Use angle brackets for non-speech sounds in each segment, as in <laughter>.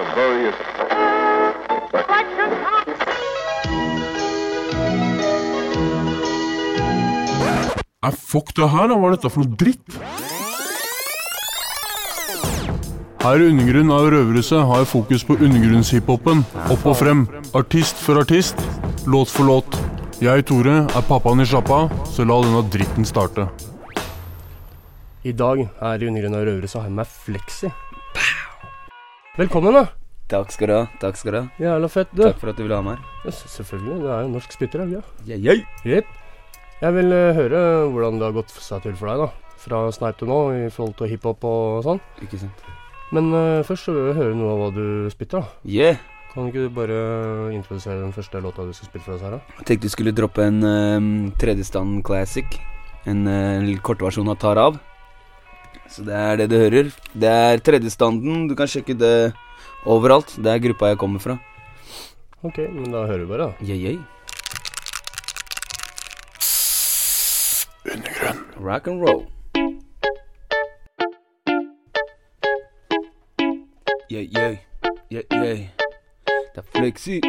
the various. Nei, fuck det her, da. Hva er dette for noe dritt? Her i Undergrunn av Røverhuset har jeg fokus på undergrunnshiphopen. Opp og frem. Artist for artist. Låt for låt. Jeg, Tore, er pappaen i sjappa, så la denne dritten starte. I dag her i Undergrunn av Røverhuset har jeg med meg Flexi. Velkommen, da. Takk skal du ha. takk skal du ha Jævla fett, du. Takk for at du ville ha meg her. Ja, selvfølgelig. Du er jo norsk spytter, er du ikke? Yeah, yeah. Yep. Jeg vil uh, høre hvordan det har gått seg til for deg, da. Fra Snipe til nå, i forhold til hiphop og sånn. Ikke sant. Men uh, først så vil jeg høre noe av hva du spytter, da. Yeah. Kan ikke du bare introdusere den første låta du skal spille for oss her, da? Jeg tenkte du skulle droppe en um, tredjestand classic. En uh, kortversjon av Tar av. Så det er det du hører. Det er tredjestanden. Du kan sjekke det overalt. Det er gruppa jeg kommer fra. Ok, men da hører vi bare, da. Yeah, yeah. Undergrunn. Rock and roll. Yeah, yeah, yeah, yeah. Det er Flexi,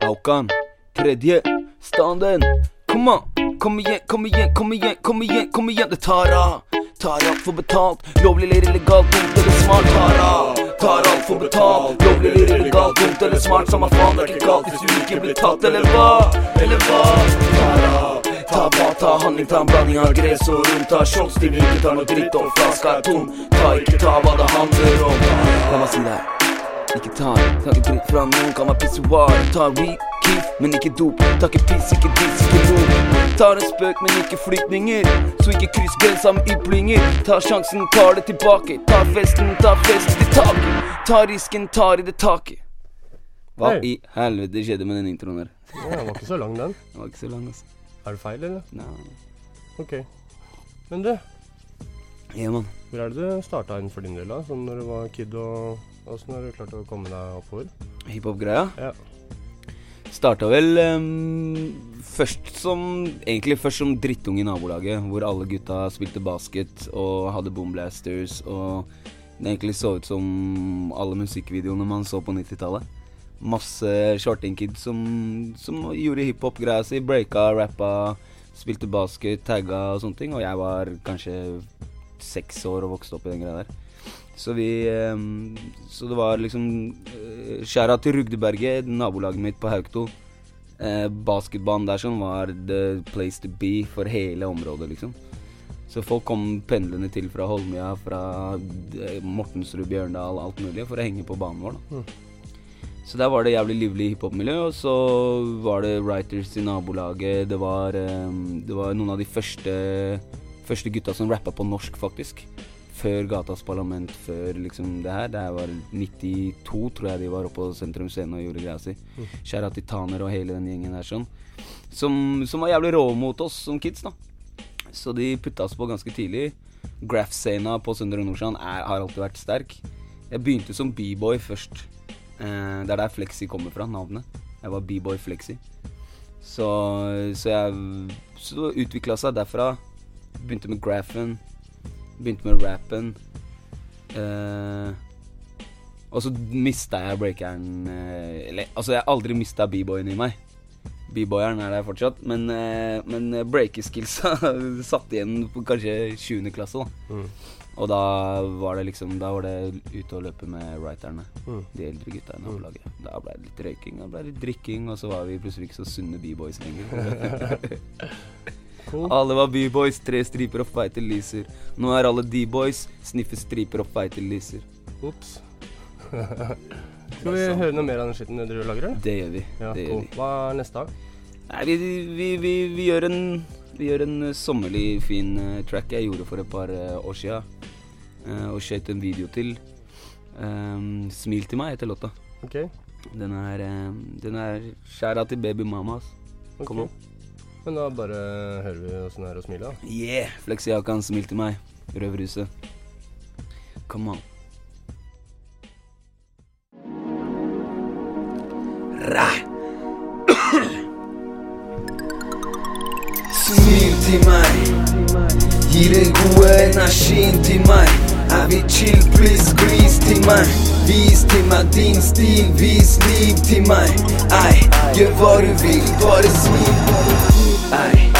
Aukan, tredje standen. Kom an, kom igjen, kom igjen, kom igjen, kom igjen, kom igjen. Det tar av, tar alt for betalt. Lovlig eller illegalt, dumt eller smart. Tar alt, tar alt for betalt. Lovlig eller illegalt, dumt eller smart. Samme faen, det er ikke galt hvis du ikke blir tatt, eller hva? Eller hva? Tar alt. Ta hva, ta handling, ta en blanding av gress og rom. Ta shots til vi ikke tar noe dritt og flaska er tom. Ta ikke ta hva det handler om. La meg si det. Ikke ta ta ikke dritt fra noen. Kan være pissoar. Ta weed, keef, men ikke dop. Ta ikke piss, ikke diss, ikke rop. Tar en spøk, men ikke flyktninger. Så ikke kryss grensa med yplinger. Tar sjansen, tar det tilbake. Tar festen, tar festen til taket. Tar risken, tar i det taket. Hva Hei. i helvete skjedde med den introen der? Ja, den var ikke så lang, den. Den var ikke så lang, altså. Er det feil, eller? Nei. Ok. Men du, Ja, mann. hvor er det du starta inn for din del, da? Sånn når du var kid og Åssen har du klart å komme deg oppover? Hiphop-greia. Ja. Starta vel um, først som Egentlig først som drittung i nabolaget, hvor alle gutta spilte basket og hadde boomblasters, og det egentlig så ut som alle musikkvideoene man så på 90-tallet. Masse shorting-kids som, som gjorde hiphop-greia si. Breaka, rappa, spilte basket, tagga og sånne ting. Og jeg var kanskje seks år og vokste opp i den greia der. Så vi ehm, Så det var liksom uh, Skjæra til Rugdeberget, nabolaget mitt på Haukto. Uh, basketbanen der sånn var the place to be for hele området, liksom. Så folk kom pendlende til fra Holmlia, fra eh, Mortensrud, Bjørndal, alt mulig, for å henge på banen vår. da. Så der var det jævlig livlig hiphop-miljø, og så var det writers i nabolaget. Det var, ehm, det var noen av de første, første gutta som rappa på norsk, faktisk. Før Gatas Parlament, før liksom det her. Det her var 92, tror jeg de var oppe på Sentrum Scene og gjorde greia si. Kjære titaner og hele den gjengen der sånn. Som, som var jævlig rå mot oss som kids, da. Så de putta oss på ganske tidlig. Graff-scena på Søndre Nordstrand har alltid vært sterk. Jeg begynte som b-boy først. Eh, det er der Flexi kommer fra, navnet. Jeg var b-boy Flexi. Så, så jeg Så det utvikla seg derfra. Begynte med graffen. Begynte med rappen. Uh, og så mista jeg breakeren eh, Eller altså, jeg har aldri mista b-boyen i meg. B-boyeren er der fortsatt, men, uh, men breakeskillsa <laughs> satt igjen på kanskje 20. klasse. da Mm. Og da var det liksom Da var det ute og løpe med writerne. Mm. De eldre gutta i nabolaget. Da ble det litt røyking, da ble det litt drikking, og så var vi plutselig ikke så sunne b-boys lenger. <laughs> <laughs> Cool. alle var b-boys, tre striper og feite lyser. Nå er alle d-boys, sniffer striper og feite lyser. Ops. <laughs> Skal vi høre noe mer av den skitten du lager, eller? Det gjør vi. Ja, det cool. gjør vi. Hva er neste dag? Nei, vi, vi, vi, vi gjør en Vi gjør en eh, sommerlig fin uh, track jeg gjorde for et par uh, år sia. og skjøt en video til. Um, 'Smil til meg' heter låta. Okay. Den er, den er skjæra til baby mama. ass. ok. Kom an. Men da bare hører vi åssen det er å smile, da. Yeah! Flexi Hakan, smil til meg. Røverhuset. Come on. Ra. Smil til meg. Gi den gode energien til meg. Jeg Er vi chill, please, glis til meg. Vis til meg din stil, vis liv til meg. Ei, gjør hva du vil, bare smil. Ei.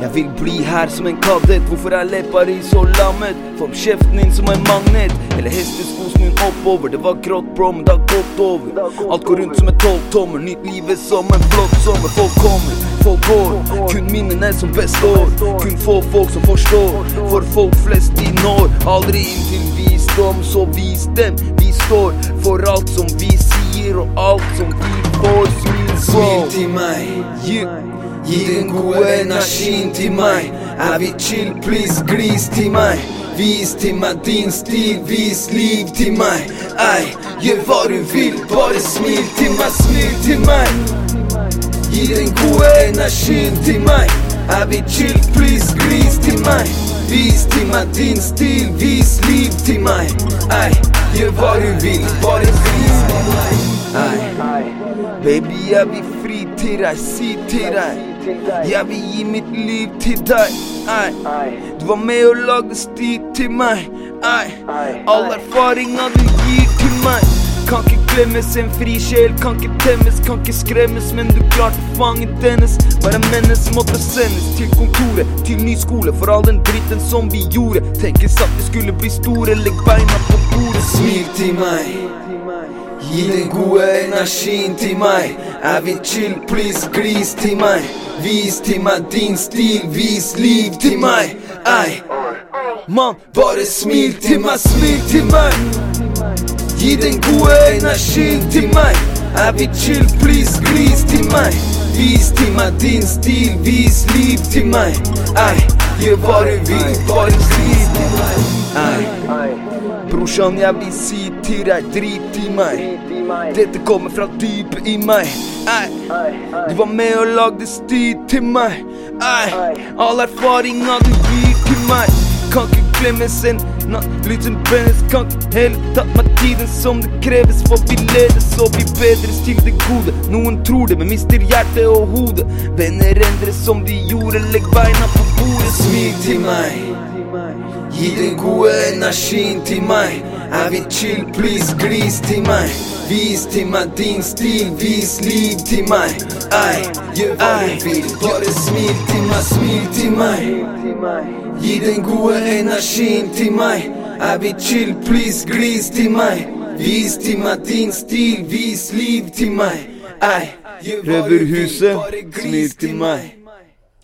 Jeg vil bli her som en kadett. Hvorfor er leppa di så lammet? Form kjeften din som en magnet. Eller hestesko snur oppover. Det var grått, bro, men det har gått over. Alt går rundt som en tolvtommer. Nytt livet som en flott sommer. Folk kommer, folk går. Kun minnene som består. Kun få folk som forstår. For folk flest de når aldri inn til visdom. Så vis dem. Vi står for alt som vi sier, og alt som vi får. Smil, smil til meg. Yeah. Gi den gode energien til meg. Er vi chill, please, glis til meg. Vis til meg din stil, vis liv til meg. Ei, gjør hva du vil, bare smil til meg, smil til meg. Gi den gode energien til meg. Er vi chill, please, glis til meg. Vis til meg din stil, vis liv til meg. Ei, gjør hva du vil, bare glis til meg. Ei, baby, jeg vil fri til deg, si til deg. Jeg vil gi mitt liv til deg. Ei. Du var med og lagde sti til meg. Ei. All erfaringa du gir til meg. Kan ikke glemmes, en fri sjel kan ikke temmes, kan ikke skremmes, men du klarte å fange dennes. Bare mennes måtte sendes til kontoret, til ny skole, for all den dritten som vi gjorde. Tenkes at vi skulle bli store, legg beina på bordet. Smil til meg. Gi den gode energien til meg. Er vi chill, please, glis til meg. Vis til meg din stil, vis liv til meg. Ei, mann, bare smil til meg, smil til meg. Gi den gode energien til meg. Er vi chill, please, glis til meg. Vis til meg din stil, vis liv til meg. Ei, gjør hva du vil, bare glis til meg. Brorsan, jeg vil si til deg, drit i meg. Dette kommer fra dypet i meg. Ei. Du var med og lagde sti til meg. Ei. All erfaringa du gir til meg. Kan ikke glemmes en natt. lyden brennes, kan ikke heller tatt meg tiden som det kreves. For vi ledes og blir bedre til det gode. Noen tror det, men mister hjertet og hodet. Venner endres som de gjorde, legg beina på bordet. Smil til meg. Gi den gode energien til meg. Jeg vil chill, please, glis til meg. Vis til meg din stil, vis liv til meg. Ei, gjør hva du vil, bare smil til meg, smil til meg. Gi den gode energien til meg. Jeg vil chill, please, glis til meg. Vis til meg din stil, vis liv til meg. Ei, gjør hva du vil, bare glis til meg.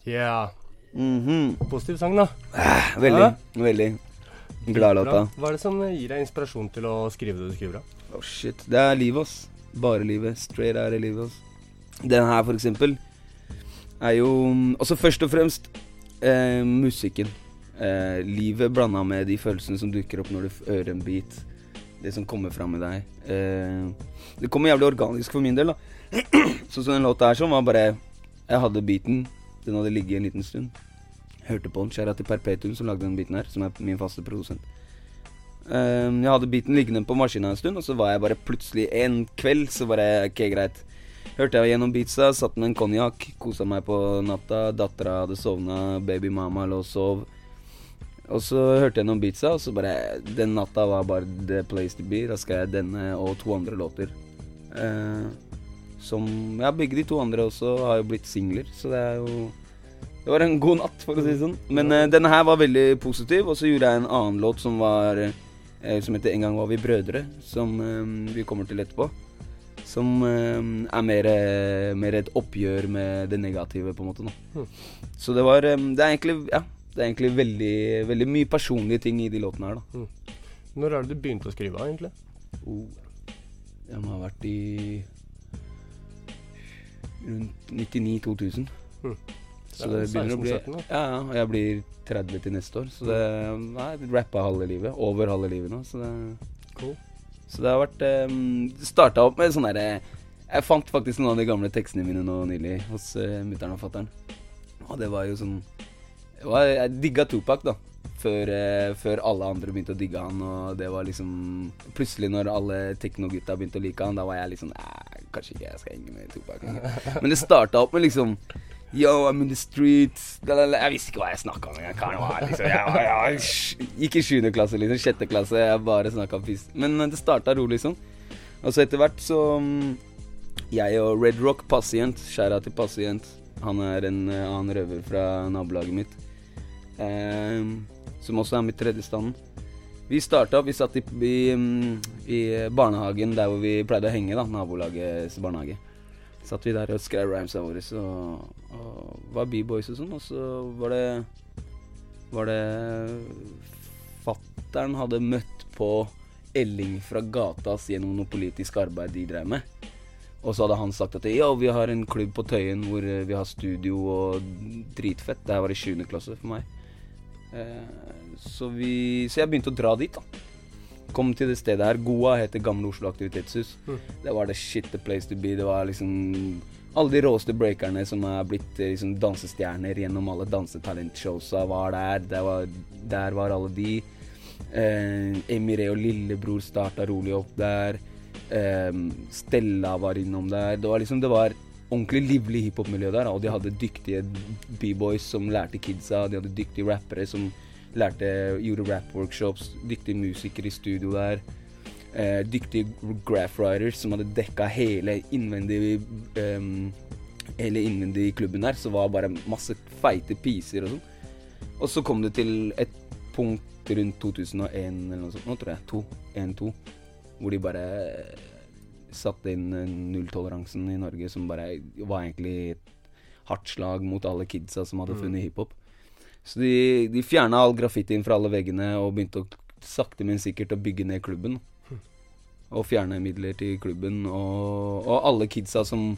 Yeah. Mhm. Positiv sang, da. Veldig. Ja. Veldig. Glad låta. Hva er det som gir deg inspirasjon til å skrive det du skriver? da? Oh shit. Det er livet, ass. Bare livet. Straight out of livet, ass. Den her, for eksempel, er jo Altså først og fremst eh, musikken. Eh, livet blanda med de følelsene som dukker opp når du hører en beat. Det som kommer fram i deg. Eh, det kommer jævlig organisk for min del, da. <clears throat> Sånn som den låta her, som var bare Jeg hadde beaten. Den hadde ligget en liten stund. Hørte på den. Kjære til Perpetuum, som lagde den biten her. Som er min faste produsent. Um, jeg hadde biten liggende på maskina en stund, og så var jeg bare plutselig en kveld så bare Ok, greit. Hørte jeg gjennom beatsa, satt med en konjakk, kosa meg på natta. Dattera hadde sovna, babymama lå og sov. Og så hørte jeg gjennom beatsa, og så bare Den natta var bare the place to be. Da skal jeg denne og to andre låter. Uh, som Ja, begge de to andre også har jo blitt singler, så det er jo det var en god natt, for å si det sånn. Men uh, denne her var veldig positiv. Og så gjorde jeg en annen låt som var uh, Som heter 'En gang var vi brødre', som uh, vi kommer til etterpå. Som er mer, mer et oppgjør med det negative, på en måte. nå Mm. Så det var um, Det er egentlig Ja, det er egentlig veldig, veldig mye personlige ting i de låtene her, da. Når er det du begynte å skrive, egentlig? Oh, jeg må ha vært i rundt 99-2000. Hmm. Så Det er det begynner å bli Ja, ja, og jeg blir 30 til neste år. Så det Nei, rappa halve livet. Over halve livet nå. Så det, Cool. så det har vært um, starta opp med sånn derre Jeg fant faktisk noen av de gamle tekstene mine nå nylig hos uh, mutter'n og fatter'n. Og det var jo sånn var, Jeg digga Tupac, da. Før, uh, før alle andre begynte å digge han, og det var liksom Plutselig når alle teknogutta begynte å like han, da var jeg liksom Nei, kanskje ikke jeg skal henge med Tupac. Men det starta opp med liksom Yo, I'm in the streets. Jeg visste ikke hva jeg snakka om engang. Liksom. Jeg, gikk i sjuende klasse, liksom. Sjette klasse. Jeg bare snakka piss. Men eh, det starta rolig sånn. Og så etter hvert så mm, Jeg og Red Rock Pasient, skjæra til Pasient Han er en eh, annen røver fra nabolaget mitt. eh, som også er mitt tredje stand. Vi starta, vi satt i, i, mm, i barnehagen der hvor vi pleide å henge, da. Nabolagets barnehage. Satt vi der og skrev rhymesa våre og, og var b-boys og sånn. Og så var det Var det Fattern hadde møtt på Elling fra gata gjennom noe politisk arbeid de drev med. Og så hadde han sagt at ja, vi har en klubb på Tøyen hvor eh, vi har studio og dritfett. Det her var i 7. klasse for meg. Eh, så, vi, så jeg begynte å dra dit, da. Kom til det stedet her. Goa heter Gamle Oslo Aktivitetshus. Det var the shit the place to be. Det var liksom alle de råeste breakerne som er blitt eh, liksom dansestjerner gjennom alle dansetalentshowsa, var der. Der var, der var alle de. Eh, Emiré og lillebror starta rolig opp der. Eh, Stella var innom der. Det var liksom Det var ordentlig livlig hiphop-miljø der. Og de hadde dyktige b-boys som lærte kidsa. De hadde dyktige rappere som lærte, gjorde rap-workshops. Dyktige musikere i studio der. Eh, dyktige graph writers som hadde dekka hele innvendig um, Hele innvendig i klubben der. Så var bare masse feite piser og sånn. Og så kom det til et punkt rundt 2001 eller noe sånt, nå tror jeg. 2, 1-2. Hvor de bare eh, satte inn eh, nulltoleransen i Norge, som bare var egentlig et hardt slag mot alle kidsa som hadde funnet hiphop. Så de, de fjerna all graffitien fra alle veggene og begynte å sakte, men sikkert å bygge ned klubben. Og fjerne midler til klubben. Og, og alle kidsa som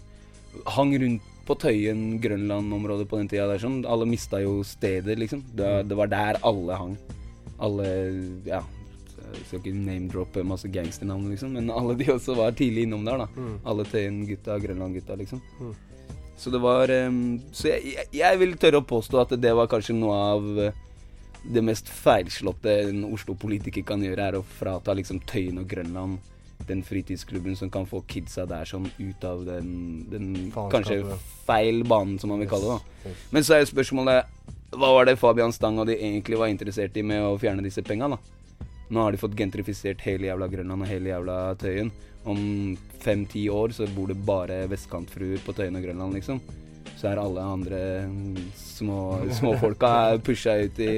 hang rundt på Tøyen, Grønland-området på den tida der sånn, alle mista jo stedet, liksom. Det, det var der alle hang. Alle Ja, jeg skal ikke name-droppe masse gangsternavn, liksom, men alle de også var tidlig innom der, da. Alle Tøyen-gutta, Grønland-gutta, liksom. Så det var um, Så jeg, jeg, jeg vil tørre å påstå at det var kanskje noe av det mest feilslåtte en Oslo-politiker kan gjøre, er å frata liksom Tøyen og Grønland den fritidsklubben som kan få kidsa der sånn ut av den, den kanskje feil banen, som man vil kalle det. da. Men så er jo spørsmålet hva var det Fabian Stang og de egentlig var interessert i med å fjerne disse penga, da? Nå har de fått gentrifisert hele jævla Grønland og hele jævla Tøyen. Om fem-ti år så bor det bare vestkantfruer på Tøyen og Grønland, liksom. Så er alle andre små småfolka pusha ut i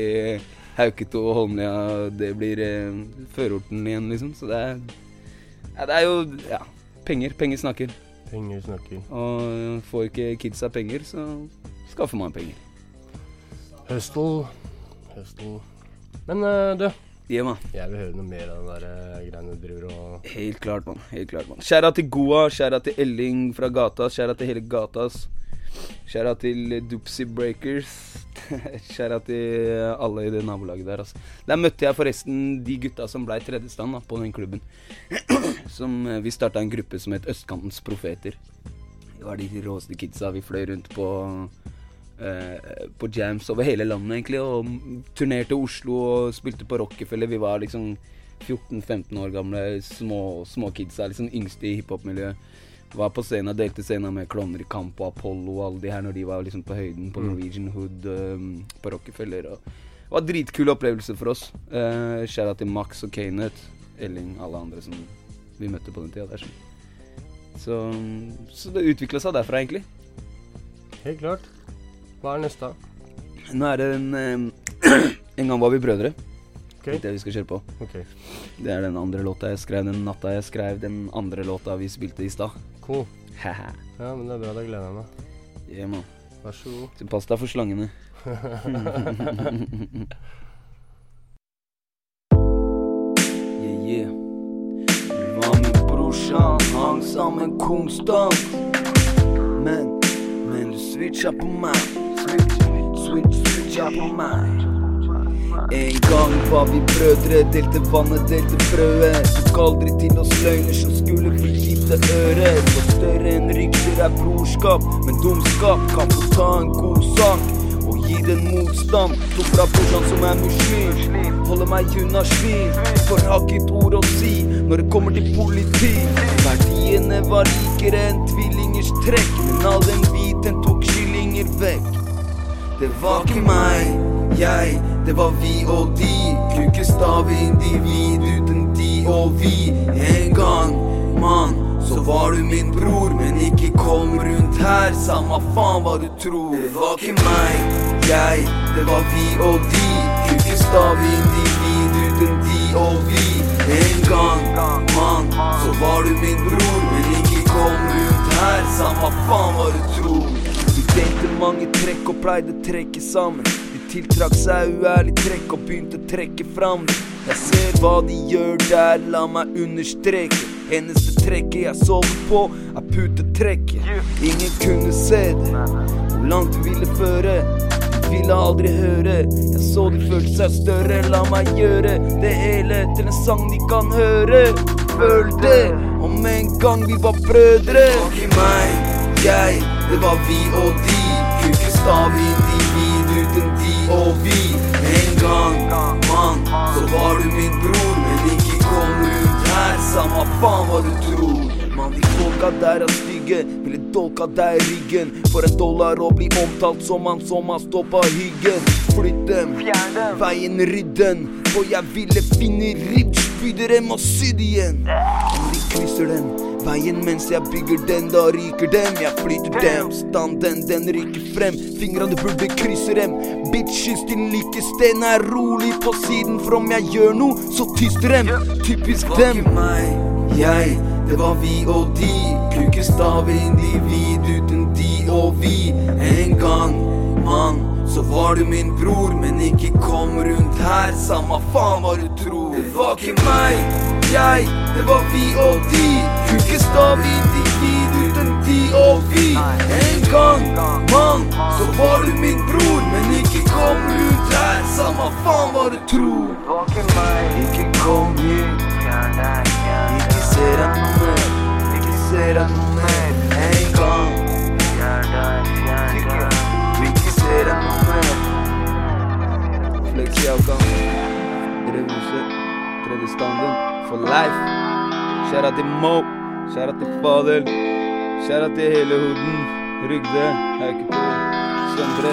Hauketo og Holmlia. Det blir eh, førorten igjen, liksom. Så det er ja, Det er jo Ja. Penger. Penger snakker. Penger snakker. Og får ikke kidsa penger, så skaffer man penger. Høstel. Høstel. Men uh, du, Gi jeg vil høre noe mer av den der eh, greiene du driver og Helt klart, mann. Helt klart, mann. Skjæra til Goa, skjæra til Elling fra gata, skjæra til hele gatas. Skjæra til Doopsy Breakers. <laughs> skjæra til alle i det nabolaget der, altså. Der møtte jeg forresten de gutta som blei tredjestand da, på den klubben. <clears throat> som eh, Vi starta en gruppe som het Østkantens profeter. Det var de råeste kidsa. Vi fløy rundt på Uh, på jams over hele landet, egentlig. Og turnerte Oslo og spilte på Rockefeller. Vi var liksom 14-15 år gamle små, små liksom yngste i hiphop-miljøet. Var på scenen, delte scenen med Klovner i kamp og Apollo og alle de her når de var liksom på høyden på Norwegian Hood um, på Rockefeller. Og det var dritkul opplevelse for oss. Uh, Skjæra til Max og Kanet, Elling, alle andre som vi møtte på den tida der. Så, så det utvikla seg derfra, egentlig. Helt klart. Hva er neste? Nå er det en um, <clears throat> En gang var vi brødre. Ok. Det vi skal kjøre på. Okay. Det er den andre låta jeg skrev den natta jeg skrev den andre låta vi spilte i stad. cool. Ja, men det er bra. Da gleder jeg meg. yeah, man. Vær så god. Så pass deg for slangene. <laughs> yeah, yeah. Vi var med brorsan, hang sammen konstant. Men, men du switcha på meg. Switch, switch, switcha på meg. En gang var vi brødre, delte vannet, delte brødet. Tok aldri til oss løgner som skulle bli gifte øre. For større enn rykter er brorskap, men dumskap kan få ta en god sak og gi den motstand. To fra brorsan som er muslim, holder meg unna svin. For har ord å si når det kommer til politi. Verdiene var likere enn tvillingers trekk, men all den hviten tok kyllinger vekk. Det var ikke meg, jeg, det var vi og de. Kukestav individ uten de og vi. En gang, mann, så var du min bror, men ikke kom rundt her. Samme faen hva du tror. Det var ikke meg, jeg, det var vi og de. Kukestav individ uten de og vi. En gang, mann, så var du min bror, men ikke kom rundt her. Samme faen hva du tror. Vi mange trekk og pleide å trekke sammen. De tiltrakk seg uærlig trekk og begynte å trekke fram. Jeg ser hva de gjør der, la meg understreke. Eneste trekket jeg sover på, er putetrekket. Ingen kunne se det. Hvor langt du ville føre. De ville aldri høre. Jeg så de følte seg større. La meg gjøre det hele til en sang de kan høre. Følte det om en gang vi var brødre. Det var ikke meg, jeg, det var vi og de. Kukestav individ uten de og vi. En gang, mann, så var du min bror, men ikke kom rundt her. Samme faen hva du tror. Mann, de folka der er stygge, ville dolka deg i ryggen. For en dollar å bli omtalt som han som har stoppa hyggen. Flytt dem, veien rydd den. For jeg ville finne ribb, spyde dem og sy igjen. Om de krysser den veien mens jeg bygger den, da ryker dem. Jeg flyter dem, standen den ryker frem. Fingrene burde krysse dem. Bitches, din lykkestein er rolig på siden, for om jeg gjør noe, så tyster dem. Typisk dem. meg, jeg, det var vi og de. Kukestav individ uten de og vi. En gang, mann, så var du min bror, men ikke kom rundt her. Samme faen hva du tror. Det var ikke meg, jeg, det var vi og de. Kukestav individ uten de og vi. En gang, mann, så var du min bror, men ikke kom rundt her. Samme faen hva du tror. Ikke kom hit. Ikke se deg noe mer. Ikke se deg noe mer. En gang. Ikke, ikke se deg noe mer. Flex Jaukan. Drevhuset. Tredje. For life. Kjære til Mo. Kjære til Fadel. Kjære til hele Hoden. Rygde. Hauketo. Søndre.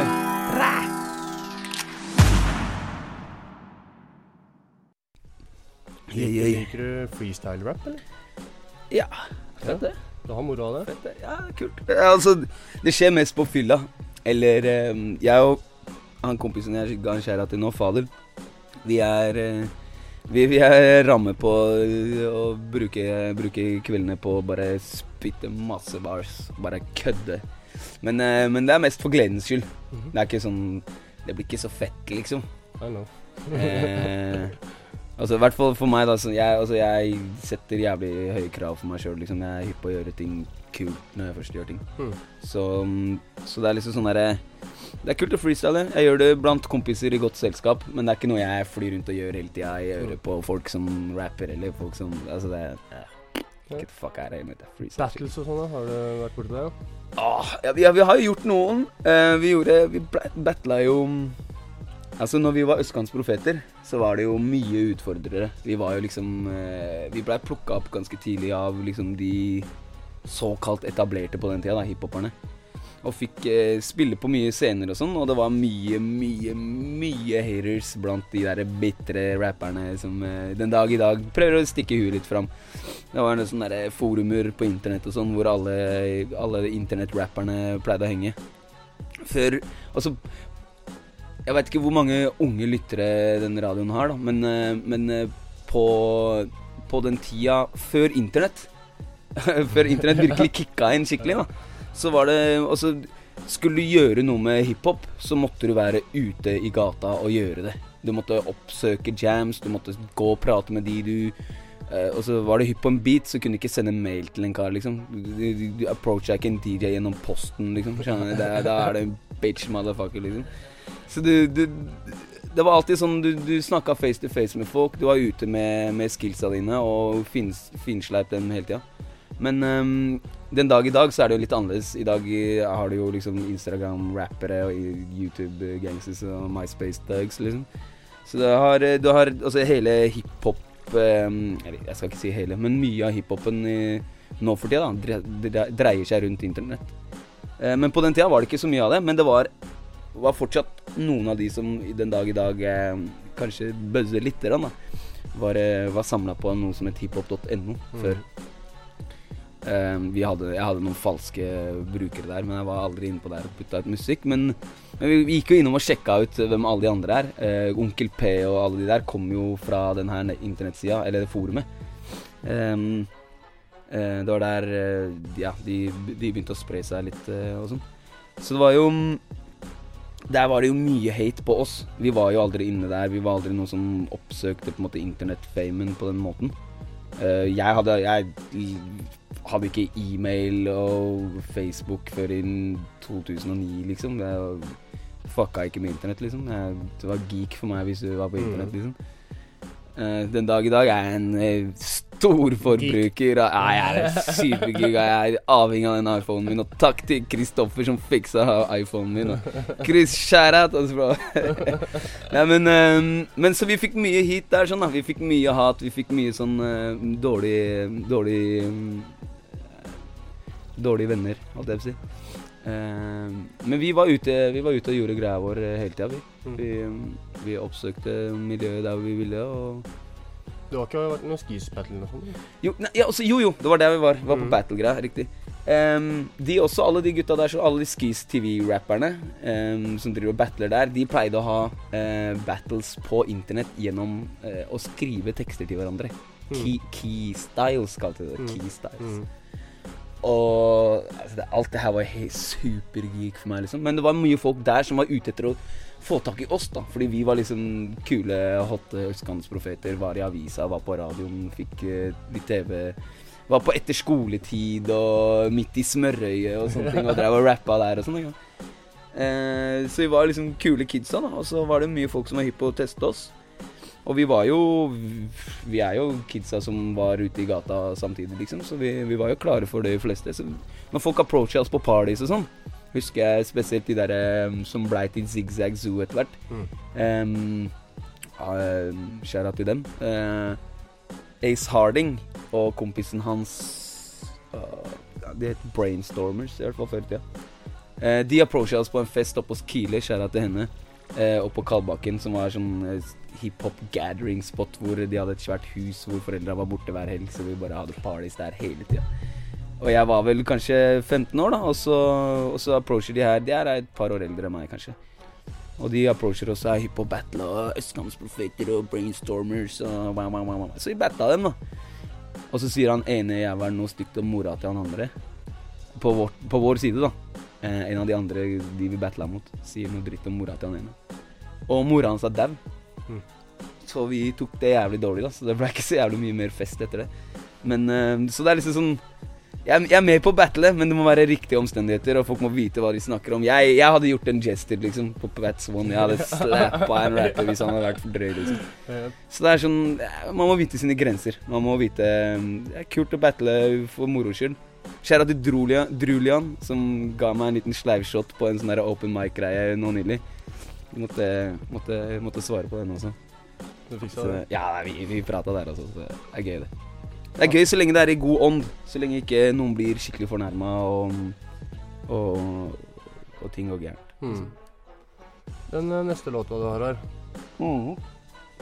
Liker du freestyle-rap, eller? Ja. Fett det. Du har moro av det? Fett det. Ja, kult. Altså, det skjer mest på fylla. Eller eh, jeg og han kompisen jeg ga en skjæra til nå, Fadel, vi er eh, vi, vi er ramme på å bruke, bruke kveldene på å bare spytte masse bars. Bare kødde. Men, eh, men det er mest for gledens skyld. Mhm. Det er ikke sånn Det blir ikke så fett, liksom. I know. Eh, altså, I hvert fall for meg, da. Så jeg, altså, jeg setter jævlig høye krav for meg sjøl. Liksom. Jeg er hypp på å gjøre ting kult når jeg først gjør ting. Hmm. Så, mm, så det er liksom sånn derre Det er kult å freestyle. Jeg gjør det blant kompiser i godt selskap, men det er ikke noe jeg flyr rundt og gjør hele tida. Jeg øret på folk som rapper, eller folk som Altså, det er Get the fuck out of here Battles og sånne. Har du vært borti det? Ja? Åh, ja, vi, ja, vi har jo gjort noen. Uh, vi gjorde Vi battla jo Altså, når vi var Østkantsprofeter, så var det jo mye utfordrere. Vi var jo liksom eh, Vi blei plukka opp ganske tidlig av liksom de såkalt etablerte på den tida, da, hiphoperne. Og fikk eh, spille på mye scener og sånn, og det var mye, mye, mye haters blant de der bitre rapperne som eh, den dag i dag prøver å stikke huet litt fram. Det var noen sånne der forumer på internett og sånn hvor alle, alle internettrapperne pleide å henge. Før Altså Jeg veit ikke hvor mange unge lyttere den radioen har, da, men, eh, men eh, på, på den tida før internett <laughs> Før internett virkelig kicka inn skikkelig, da, så var det Altså skulle du gjøre noe med hiphop, så måtte du være ute i gata og gjøre det. Du måtte oppsøke jams, du måtte gå og prate med de du Uh, Og så var det hypp på en beat, så kunne du ikke sende mail til en kar, liksom. Du, du, du approacha ikke en DJ gjennom posten, liksom. Da, er det en bitch motherfucker, liksom. Så du, du Det var alltid sånn du, du snakka face to face med folk. Du var ute med, med skillsa dine og fins, finsleip dem hele tida. Men ehm, den dag i dag så er det jo litt annerledes. I dag eh, har du jo liksom Instagram-rappere og YouTube-gangsters og MySpace-dugs, liksom. Så du har, eh, du har altså hele hiphop ehm, Eller jeg skal ikke si hele, men mye av hiphopen nå for tida da, dre, dre, dreier seg rundt internett. Eh, men på den tida var det ikke så mye av det. Men det var, var fortsatt noen av de som den dag i dag eh, kanskje bøzzer lite grann, da. Var, eh, var samla på noe som het hiphop.no før. Eh, vi hadde, jeg hadde noen falske brukere der, men jeg var aldri inne på der og putta ut musikk. Men, men vi, gikk jo innom og sjekka ut hvem alle de andre er. Eh, Onkel P og alle de der kom jo fra den her internettsida, eller forumet. Um, eh, det var der eh, ja, de, de begynte å spre seg litt eh, og sånn. Så det var jo Der var det jo mye hate på oss. Vi var jo aldri inne der. Vi var aldri noen som oppsøkte på en måte internettfamen på den måten. Eh, jeg hadde Jeg hadde ikke e-mail og Facebook før i 2009, liksom. Jeg fucka ikke med internett, liksom. Jeg, det var geek for meg hvis du var på internett, liksom. Uh, den dag i dag er jeg en eh, stor forbruker. Ja, jeg er supergeek. Jeg er avhengig av den iPhonen min. Og takk til Kristoffer som fiksa iPhonen min. Og Chris, share out, Altså. <laughs> Nei, men, um, men så vi fikk mye hit der, sånn da. Vi fikk mye hat. Vi fikk mye sånn uh, dårlig Dårlig eh, Dårlige venner, holdt jeg på å si. Eh, men vi var, ute, vi var ute og gjorde greia vår eh, hele tida, vi. Mm. Vi, vi oppsøkte miljøet der vi ville, og Du har ikke vært noen skis battle eller noe sånt? jo, ne, ja, også, jo, jo, det var der vi var. Vi var på Mm. battle-greia, riktig. Um, de også, alle de gutta der, så alle de Skis TV-rapperne um, som driver og battler der, de pleide å ha uh, battles på internett gjennom uh, å skrive tekster til hverandre. Key, key styles, kalte de det. Mm. Key styles. Mm. Og altså, det, alt det her var helt supergeek for meg, liksom. Men det var mye folk der som var ute etter å få tak i oss, da. Fordi vi var liksom kule, hotte østkantsprofeter. Var i avisa, var på radioen, fikk uh, litt TV. Var på etter skoletid og midt i smørøyet og sånne ting. Og drev og rappa der og sånn. ikke sant. Eh, så vi var liksom kule kidsa, da. Og så var det mye folk som var hypp på å teste oss. Og vi var jo Vi er jo kidsa som var ute i gata samtidig, liksom. Så vi, vi var jo klare for det fleste. Så når folk approacha oss på parties og sånn, husker jeg spesielt de der um, som blei til Zigzag Zoo etter hvert. Mm. Um, uh, Skjæra til dem. Uh, Ace Harding og kompisen hans uh, De het Brainstormers, i hvert fall før i tida. Uh, de approacha oss på en fest oppe hos Kile, skjæra til henne. uh, oppe på Kalbakken, som var sånn eh, hiphop gathering spot hvor de hadde et svært hus hvor foreldra var borte hver helg, så vi bare hadde parties der hele tida. Og jeg var vel kanskje 15 år, da, og så, og så approacher de her De er et par år eldre enn meg, kanskje. Og de approacher også av hiphop battle og østkantsprofeter og brainstormers og wow, wow, wow. Så vi batta dem, da. Og så sier han ene jævelen noe stygt om mora til han andre. På vår, på vår side, da. Eh, en av de andre de vi battla mot, sier noe dritt om mora til han ene. Og mora hans er dau. Mm. Så vi tok det jævlig dårlig, da. Så det ble ikke så jævlig mye mer fest etter det. Men uh, Så det er liksom sånn jeg, jeg er med på å battle, men det må være riktige omstendigheter, og folk må vite hva de snakker om. Jeg, jeg hadde gjort en gesture, liksom, på Pats One. Jeg hadde slappa en rapper hvis han hadde vært for drøy, liksom. Så det er sånn Man må vite sine grenser. Man må vite eh, Det er kult å battle for moro skyld. Skjæra til Drulian, som ga meg en liten sleivshot på en sånn open mic-greie nå nylig. Måtte, måtte, måtte svare på den også. Du fiksa det. ja, vi, vi prata der også, så det er gøy, det. Det er gøy så lenge det er i god ånd. Så lenge ikke noen blir skikkelig fornærma og, og, og ting går gærent. Mm. Den eh, neste låta du har her,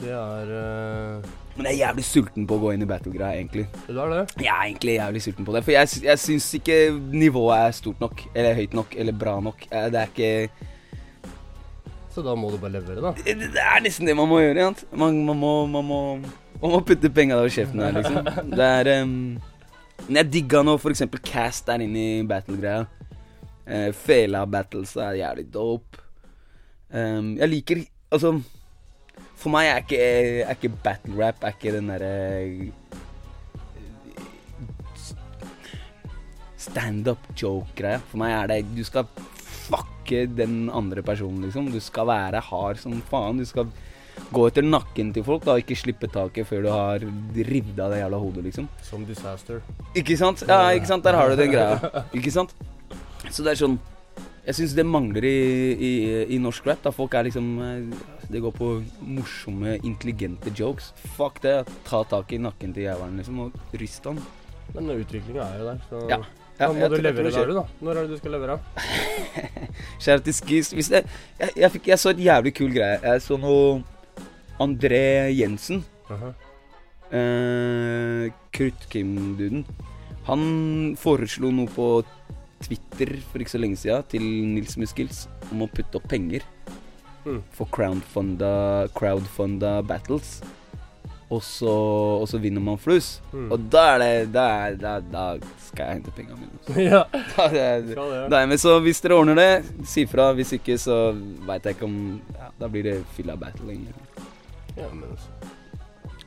det er uh... Men jeg er jævlig sulten på å gå inn i battle-greia, egentlig. Det er det? Jeg er egentlig jævlig sulten på det. For jeg, jeg syns ikke nivået er stort nok, eller høyt nok, eller bra nok. Eh, Det er ikke Så da må du bare levere, da. Det det er nesten det man må gjøre. ikke? Man, man, må, man, må, man må putte penga over kjeften her, liksom. <laughs> Det er um, jeg digga nå eksempel Cast der inne i battle-greia. Uh, Fela battles er jævlig dope. Um, jeg liker Altså For meg er ikke, er ikke battle rap Er ikke den derre Standup joke-greia. For meg er det Du skal fucke den andre personen, liksom. Du skal være hard som faen. Du skal gå etter nakken til folk, da, ikke slippe taket før du har ridd av det jævla hodet, liksom. Som Disaster. Ikke sant? Ja, ikke sant? Der har du den greia. Ikke sant? Så det er sånn Jeg syns det mangler i, i, i norsk rap. Da folk er liksom eh, Det går på morsomme, intelligente jokes. Fuck det. Ta tak i nakken til jævelen, liksom, og ryst han. Men utviklinga er jo der, så Ja. Da må du jeg levere der, du, da. Når er det du skal levere? <laughs> Kjære til Skis. Det, jeg, jeg, fikk, jeg så et jævlig kul greie. Jeg så noe André Jensen. Uh -huh. eh, Kruttkim-duden. Han foreslo noe på Twitter for ikke så lenge siden til Nils Muskils om å putte opp penger Mm. for crowdfunda, crowdfunda battles. Og så, og så vinner man flus. Mm. Og da er det Da, er, da, da skal jeg hente pengene mine. <laughs> ja, Da, er det. Nei, men så hvis dere ordner det, si fra. Hvis ikke, så veit jeg ikke om ja, Da blir det fylla battling. Ja, men altså.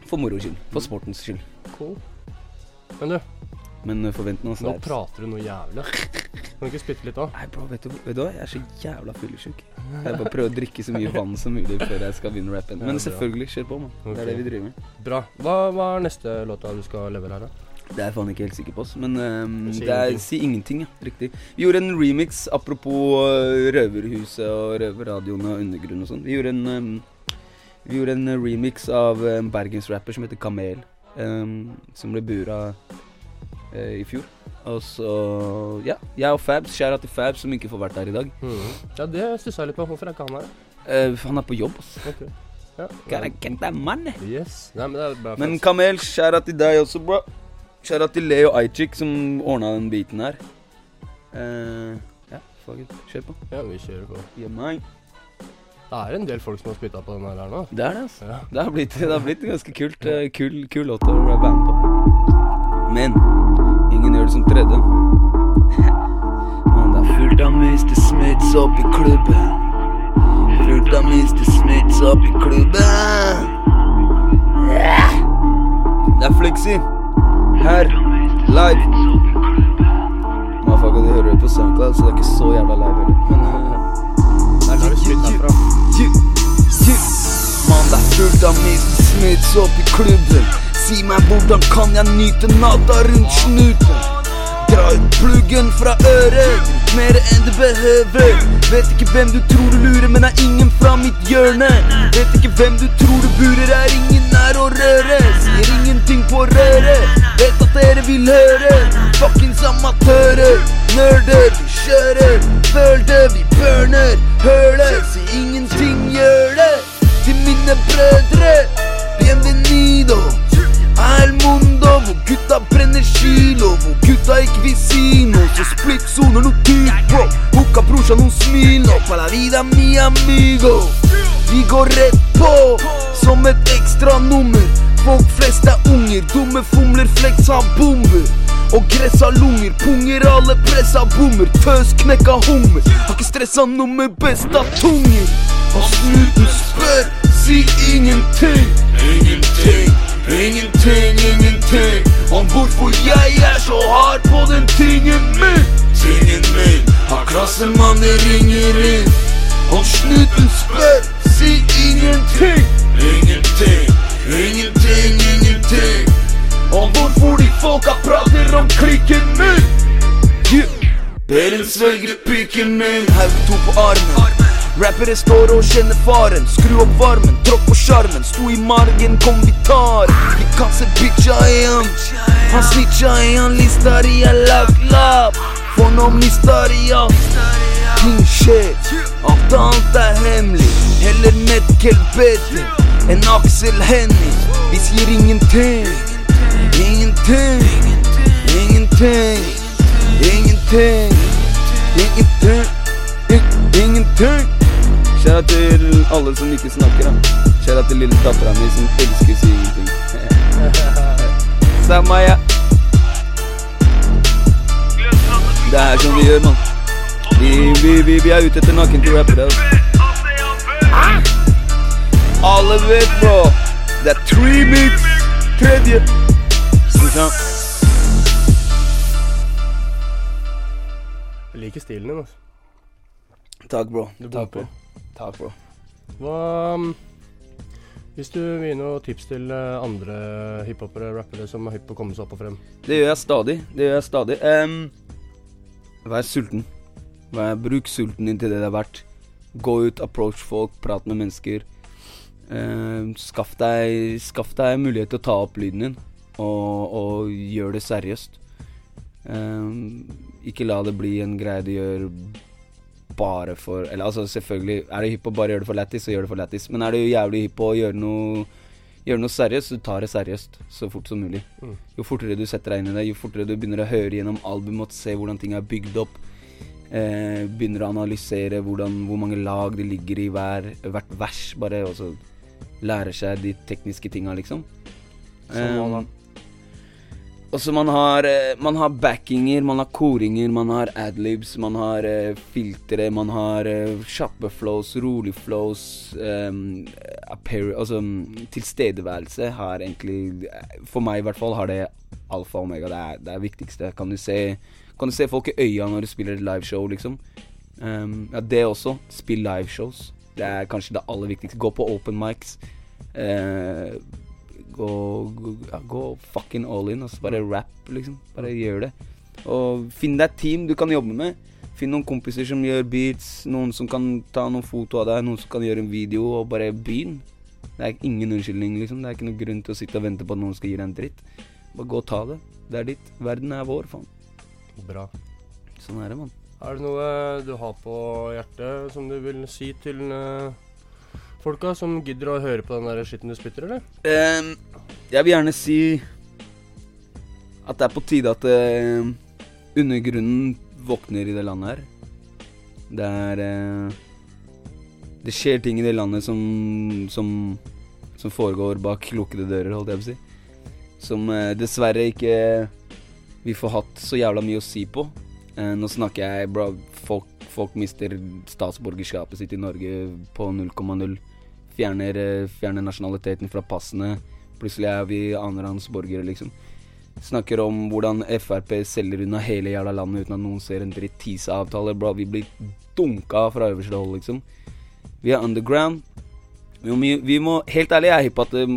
For moro skyld. For sportens skyld. Cool. Men du, Men forvent nå nå prater du noe jævlig. Kan du ikke spytte litt òg? Nei, bro, vet du, vet du hva? Jeg er så jævla fyllesyk. Jeg bare prøver å <laughs> drikke så mye vann som mulig før jeg skal begynne rappen. Men selvfølgelig, kjør på, mann. Det er det vi driver med. Bra. Hva, hva er neste låta du skal levere her, da? Det er jeg faen ikke helt sikker på, ass. Men um, det er. Si ingenting, ja. Riktig. Vi gjorde en remix apropos øh, Røverhuset og Røverradioen og Undergrunn og sånn. Vi gjorde en ehm, Vi gjorde en remix av en bergensrapper som heter Kamel. Um, som ble bura eh, i fjor. Og så Ja, jeg og Fabs. Skjæra til Fabs, som ikke får vært her i dag. Mm. Ja, det stussa jeg litt på. Hvorfor er ikke han her? Eh, han er på jobb, ass. Ok. Ja. Gotta get that money. Yes. Nei, men det er bra. Men. Kamel, skjæra til deg også, bro. Skjæra til Leo Ajcik, som ordna den biten her. Eh, ja, fuck it. Kjør på. Ja, vi kjører på. Yeah, meg. Det er en del folk som har spytta på den her her nå. Det er det, altså. Ja. Det har blitt, det har blitt ganske kult. Uh, Kul, kul låt å være band på. Men ingen gjør det som tredje. Man, det er fullt av Mr. Smiths opp i klubben. Fullt av Mr. Smiths opp i klubben. Det er Flexi. Her. Live. Motherfucker, du hører det på SoundCloud, så det er ikke så jævla live heller. Men eh, Det er der Mann, det er fullt av Mr. Smiths i klubben. Si meg hvordan kan jeg nyte natta rundt snuten? Dra ut pluggen fra øret, mer enn du behøver. Vet ikke hvem du tror du lurer, men er ingen fra mitt hjørne. Vet ikke hvem du tror du burer, er ingen nær å røre. Sier ingenting på røret, vet at dere vil høre. Fuckings amatører, nerder, vi kjører. Føl det, vi burner. Hør det, si ingenting, gjør mine brødre, bienvenido. al mundo, hvor gutta brenner kilo, hvor gutta ikke vil si noe. Så splitt soner noe bro. Hooka brorsan noen smil nå. Pa la vida mi amigo. Vi går rett på som et ekstra nummer. Folk flest er unger, dumme fomler, flex har bomber. Og gress har lunger, punger, alle pressa bommer. Tøs knekka hummer. Har ikke stressa noe med besta tunger. Og snuten spør, si ingenting. Ingenting, ingenting, ingenting. Om hvorfor jeg er så hard på den tingen min. Tingen min. Har klassemannen ringer inn. Og snuten spør, si ingenting. Ingenting, ingenting, ingenting. Om hvorfor de folka prater om klikken min. Yeah. Beren svelger piken min. Haug to på armen. Rappere står og kjenner faren. Skru opp varmen, tråkk på sjarmen. Sto i margen, kom vi tar. Vi kan se bitcha i han. Han snitcha i han, lista i lagt lapp. For noen han. Ting skjer, alt annet er hemmelig. Heller Metkel bedre enn Aksel Hennie. Vi sier ingenting. Ingenting. Ingenting. Ingenting. Ingenting. Ingenting. Kjære til alle som ikke snakker, da. Kjære til lille dattera mi som elsker å si ingenting. <laughs> Samme ja. Det er sånn vi gjør, mann. Vi, vi, vi, vi er ute etter nakne rappere. Alle vet, bro. Det er tre mix. Tredje. Ikke? Jeg liker stilen din, altså. Takk, bro. Du Takk, bro. Takk, bro. Hva um, Hvis du vil gi noen tips til eh, andre hiphopere, rappere som er hypp på å komme seg opp og frem? Det gjør jeg stadig. Det gjør jeg stadig. Um, vær sulten. Vær, bruk sulten din til det det er verdt. Gå ut, approach folk, prat med mennesker. Uh, skaff, deg, skaff deg mulighet til å ta opp lyden din, og, og gjør det seriøst. Um, ikke la det bli en greie du gjør bare for Eller altså, selvfølgelig, er du hypp på bare gjøre det for lættis, så gjør det for lættis. Men er du jævlig hypp på å gjøre noe Gjøre noe seriøst, så tar det seriøst så fort som mulig. Mm. Jo fortere du setter deg inn i det, jo fortere du begynner å høre gjennom album og se hvordan ting er bygd opp, eh, begynner å analysere hvordan, hvor mange lag det ligger i hver, hvert vers, bare og så lærer seg de tekniske tinga, liksom. Som hva? Um, og så man har, eh, man har backinger, man har koringer, man har adlibs, man har uh, filtre, man har uh, kjappe flows, rolig flows um, Altså mm, tilstedeværelse har egentlig For meg i hvert fall har det alfa og omega. Det er det er viktigste. Kan du se Kan du se folk i øya når du spiller et liveshow, liksom? Um, ja, det også. Spill liveshows. Det er kanskje det aller viktigste. Gå på open mics. Eh, gå, gå, gå fucking all in. Altså bare rap, liksom. Bare gjør det. Og finn deg et team du kan jobbe med. Finn noen kompiser som gjør beats, noen som kan ta noen foto av deg, noen som kan gjøre en video, og bare begynn. Det er ingen unnskyldning, liksom. Det er ikke noen grunn til å sitte og vente på at noen skal gi deg en dritt. Bare gå og ta det. Det er ditt. Verden er vår, faen. Bra. Sånn er det, mann. Er det noe du har på hjertet som du vil si til eh, folka som gidder å høre på den der skitten du spytter, eller? Um, jeg vil gjerne si at det er på tide at uh, undergrunnen våkner i det landet her. Det er uh, Det skjer ting i det landet som, som, som foregår bak lukkede dører, holdt jeg på å si. Som uh, dessverre ikke vi får hatt så jævla mye å si på. Nå snakker jeg bro, folk, folk mister statsborgerskapet sitt i Norge på 0,0 fjerner, eh, fjerner nasjonaliteten fra passene. Plutselig er vi annenrangs borgere, liksom. Snakker om hvordan Frp selger unna hele jævla landet uten at noen ser en dritt. TISA-avtale. Vi blir dunka fra øverste hold, liksom. Vi er underground. Vi må, vi må Helt ærlig, jeg er hypp på at eh,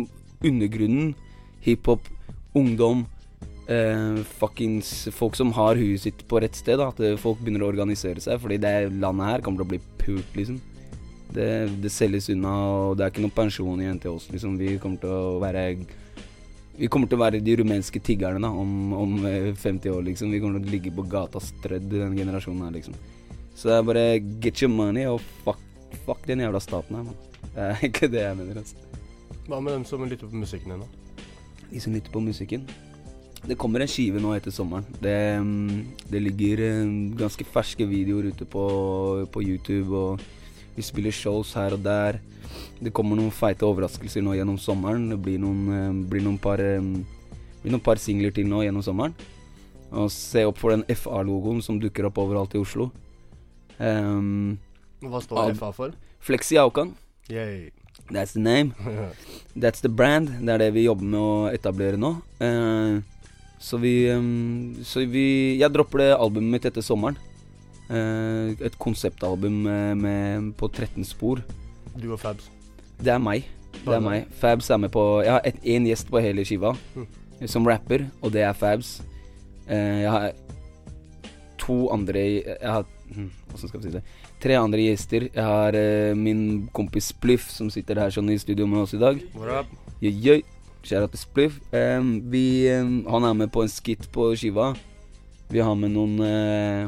undergrunnen, hiphop, ungdom eh, Fuckings folk som har huet sitt på rett sted, da, at eh, folk begynner å organisere seg. Fordi det landet her kommer til å bli pult, liksom. Det, det selges unna, og det er ikke noen pensjon igjen til oss. Liksom. Vi kommer til å være Vi kommer til å være de rumenske tiggerne da, om, om eh, 50 år, liksom. Vi kommer til å ligge på gata strødd den generasjonen her, liksom. Så det er bare get your money og fuck, fuck den jævla staten her, mann. Det er ikke det jeg mener, altså. Hva med dem som lytter på musikken din, da? De som lytter på musikken. Det kommer en skive nå etter sommeren. Det, mm, det ligger eh, ganske ferske videoer ute på, på YouTube, og vi spiller shows her og der. Det kommer noen feite overraskelser nå gjennom sommeren. Det blir noen, eh, blir noen par eh, blir noen par singler til nå gjennom sommeren. Og se opp for den FA-logoen som dukker opp overalt i Oslo. Um, Hva står FA for? Flexi Aukan. Yay. That's the name. <laughs> That's the brand. Det er det vi jobber med å etablere nå. Uh, så vi um, Så vi Jeg dropper det albumet mitt etter sommeren. Eh, et konseptalbum med, med, på 13 spor. du og Fabs. Det er meg. Det er meg. Fabs er med på Jeg har én gjest på hele skiva Mm. som rapper, og det er Fabs. Eh, jeg har to andre Jeg har hm, Hvordan skal vi si det? Tre andre gjester. Jeg har eh, min kompis Spliff, som sitter her sånn i studio med oss i dag. Jøy. Kjære til Spliff. Vi, han er med på en skit på skiva. Vi har med noen eh,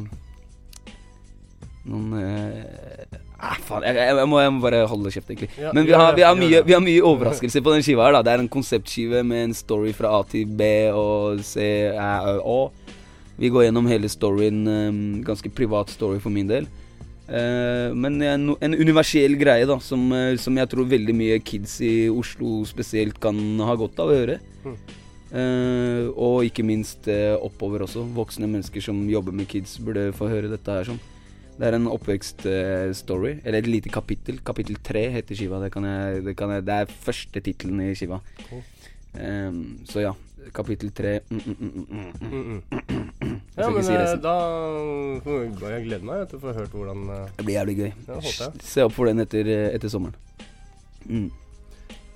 Noen eh, ah, faen, jeg, jeg, må, jeg må bare holde kjeft, egentlig. Ja, Men vi har, vi, har mye, vi har mye overraskelser på den skiva her. da Det er en konseptskive med en story fra A til B og C, Ø, Å. Vi går gjennom hele storyen. Um, ganske privat story for min del. Uh, men en, en universell greie da som, eh, som jeg tror veldig mye kids i Oslo spesielt kan ha godt av å høre. Mm. Uh, og ikke minst uh, oppover også. Voksne mennesker som jobber med kids, burde få høre dette her. sånn Det er en oppvekststory, eller et lite kapittel. Kapittel tre heter skiva. Det, kan jeg, det, kan jeg, det er første tittelen i skiva. Cool. Um, så ja. Kapittel tre mm, mm, mm, mm, mm. Mm -mm. Ja, men si eh, da Jeg gleder meg til å få hørt hvordan eh, Det blir jævlig gøy. Ja. Se opp for den etter, etter sommeren. Mm.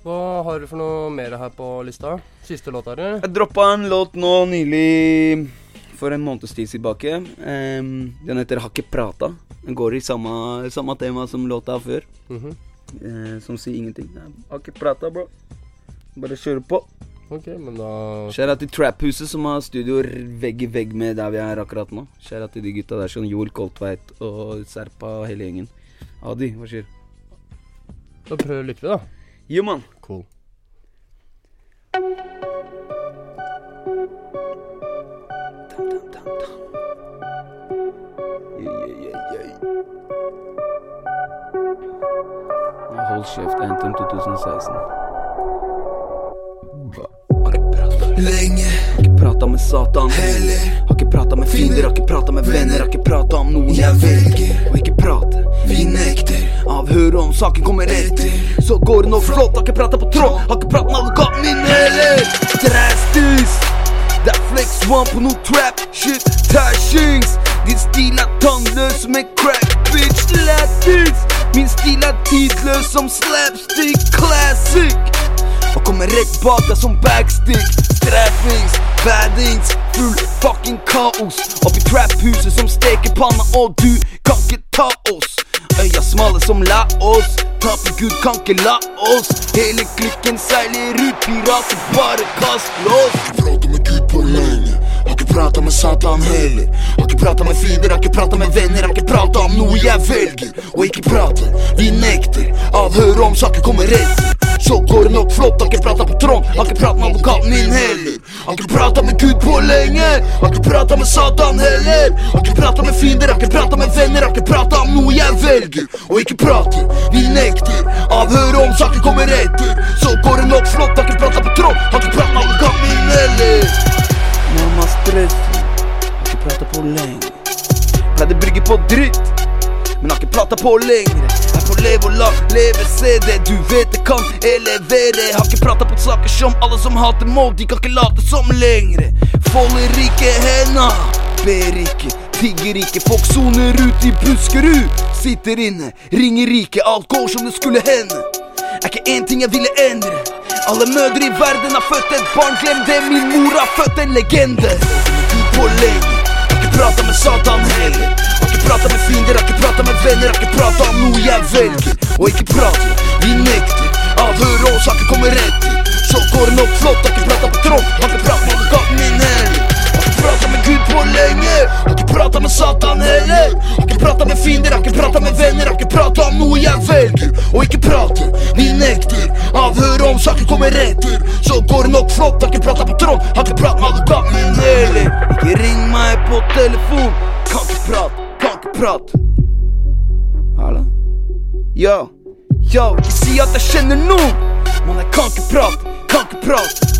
Hva har du for noe mer her på lista? Siste låt, er? Jeg droppa en låt nå nylig for en måneds tid tilbake. Um, den heter 'Har ikke prata'. Den går i samme, samme tema som låta før, Mm -hmm. uh, som sier ingenting. Har ikke prata, bro. Bare kjøre på. Ok, men da Skjæra til Trap-huset, som har studioer vegg i vegg med der vi er akkurat nå. Skjæra til de gutta der, sånn Joel Koltveit og Serpa og hele gjengen. Adi, hva skjer? Da prøver vi, da. Jo, mann. Cool. Hold kjeft, Anthem 2016. Lenge, Har ikke prata med Satan. heller Har ikke prata med fiender, har ikke prata med venner, har ikke prata om noen Jeg velger, å ikke prate. vi nekter Avhør om saken kommer etter. Så går det nå flott, har ikke prata på tråd, har ikke prata med advokaten min heller. Drastis. Det er flex one på noe trap shit, tashings. Din stil er tannløs en crack bitch, lættis. Min stil er tidløs som slapstick classic. Og kommer rett bak deg som backstick. Straffings, baddings, full fucking kaos. Oppi trap-huset som stekepanna, og du kan ikke ta oss. Øya smale som la oss. Taper Gud kan ikke la oss. Hele klikken seiler ut, pirater bare kast lås. Med Gud på lenge Har ikke prata med Satan heller Har ikke prata med fiender, har ikke prata med venner Har ikke prata om noe jeg velger å ikke prate, vi nekter Avhør om saker kommer etter Så går det nok flott, har ikke prata på Trond. Har ikke prata med advokaten min heller Har ikke prata med Gud på lenge Har ikke prata med Satan heller Har ikke prata med fiender, har ikke prata med venner Har ikke prata om noe jeg velger Og ikke prate, vi nekter Avhør om saker kommer etter Så går det nok flott, har ikke prata på Trond. Har ikke prata med advokaten min heller Mamma stresser, har ikke prata på lenge. Pleide brygge på dritt, men har ikke prata på lenger. Jeg får leve og la leve, se det du vet det kan elevere. Har ikke prata på saker som alle som hater mål, de kan ikke late som lenger. Folder ikke henda, ber ikke, tigger ikke. Folk soner ut i Buskerud, sitter inne, ringer ikke. Alt går som det skulle hende. Er ikke én ting jeg ville endre. Alle mødre i verden har født et barn, glem det. Min mor har født en legende. På lenge. Ikke prata med Satan heller. Har ikke prata med fiender, har ikke prata med venner. Har ikke prata om noe jeg velger. Og ikke prater, vi nekter. Avhør og saker kommer rett Så går det nok flott, har ikke prata på tråd. Har ikke prata med advokaten min heller. Gud på lenge. Har ikke prata med Satan heller. Har ikke prata med fiender, har ikke prata med venner. Har ikke prata om noe jeg velger. Og ikke prate, vi nekter. Avhør om saker kommer etter. Så går det nok flott, har ikke prata på tråd. Har ikke prata med advokaten min heller. Ikke ring meg på telefon. Kan ikke prate, kan ikke prate. Hallo? Yo, yo, ikke si at jeg kjenner noen. Man, jeg kan ikke prate, kan ikke prate.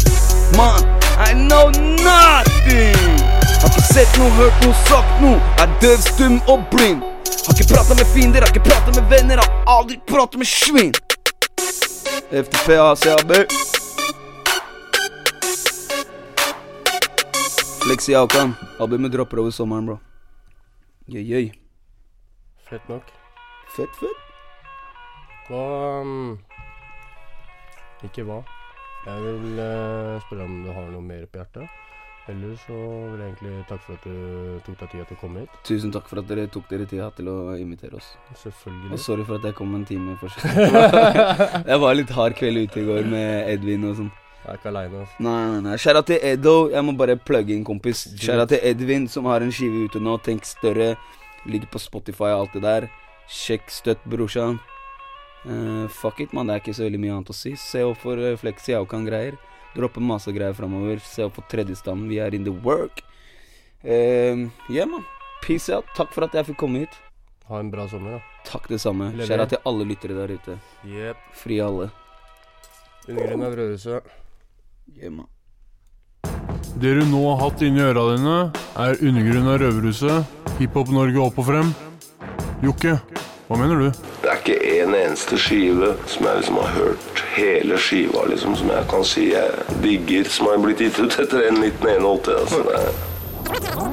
Man, I know nothing. Har ikke sett noe, hørt noe, sagt noe. Er døv, stum og blind. Har ikke prata med fiender, har ikke prata med venner. Har aldri prata med svin. FTP, ACAB. Flexi Aukan. Albumet dropper over sommeren, bro. Jøy, jøy. Fett nok. Fett, fett. Hva um, Ikke hva. Jeg vil uh, spørre om du har noe mer på hjertet. Ellers så vil jeg egentlig takke for at du tok deg tida til å komme hit. Tusen takk for at dere tok dere tida til å invitere oss. Selvfølgelig. Og sorry for at jeg kom en time for sent. <laughs> <laughs> jeg var litt hard kveld ute i går med Edvin og sånn. Jeg er ikke aleine. Altså. Nei, nei, nei. Skjæra til Edo. Jeg må bare plugge inn, kompis. Skjæra til Edvin, som har en skive ute nå. Tenk større. Ligger på Spotify og alt det der. Sjekk støtt, brorsan. Uh, fuck it, mann. Det er ikke så veldig mye annet å si. Se opp for uh, Flexi Aukan-greier. Dropper masse greier framover. Se opp for tredjestanden. Vi er in the work. Uh, yeah, man. Peace out. Takk for at jeg fikk komme hit. Ha en bra sommer, da. Takk det samme. Skjæra til alle lyttere der ute. Yep. Fri alle. Undergrunn av Rødhuset. Yeah, man. Det du nå har hatt inni øra dine, er undergrunn av Røverhuset, Hiphop Norge opp og frem. Jokke, hva mener du? Det er ikke en eneste skive som jeg liksom har hørt hele skiva, liksom, som jeg kan si jeg digger, som har blitt gitt ut etter 1981. Altså, det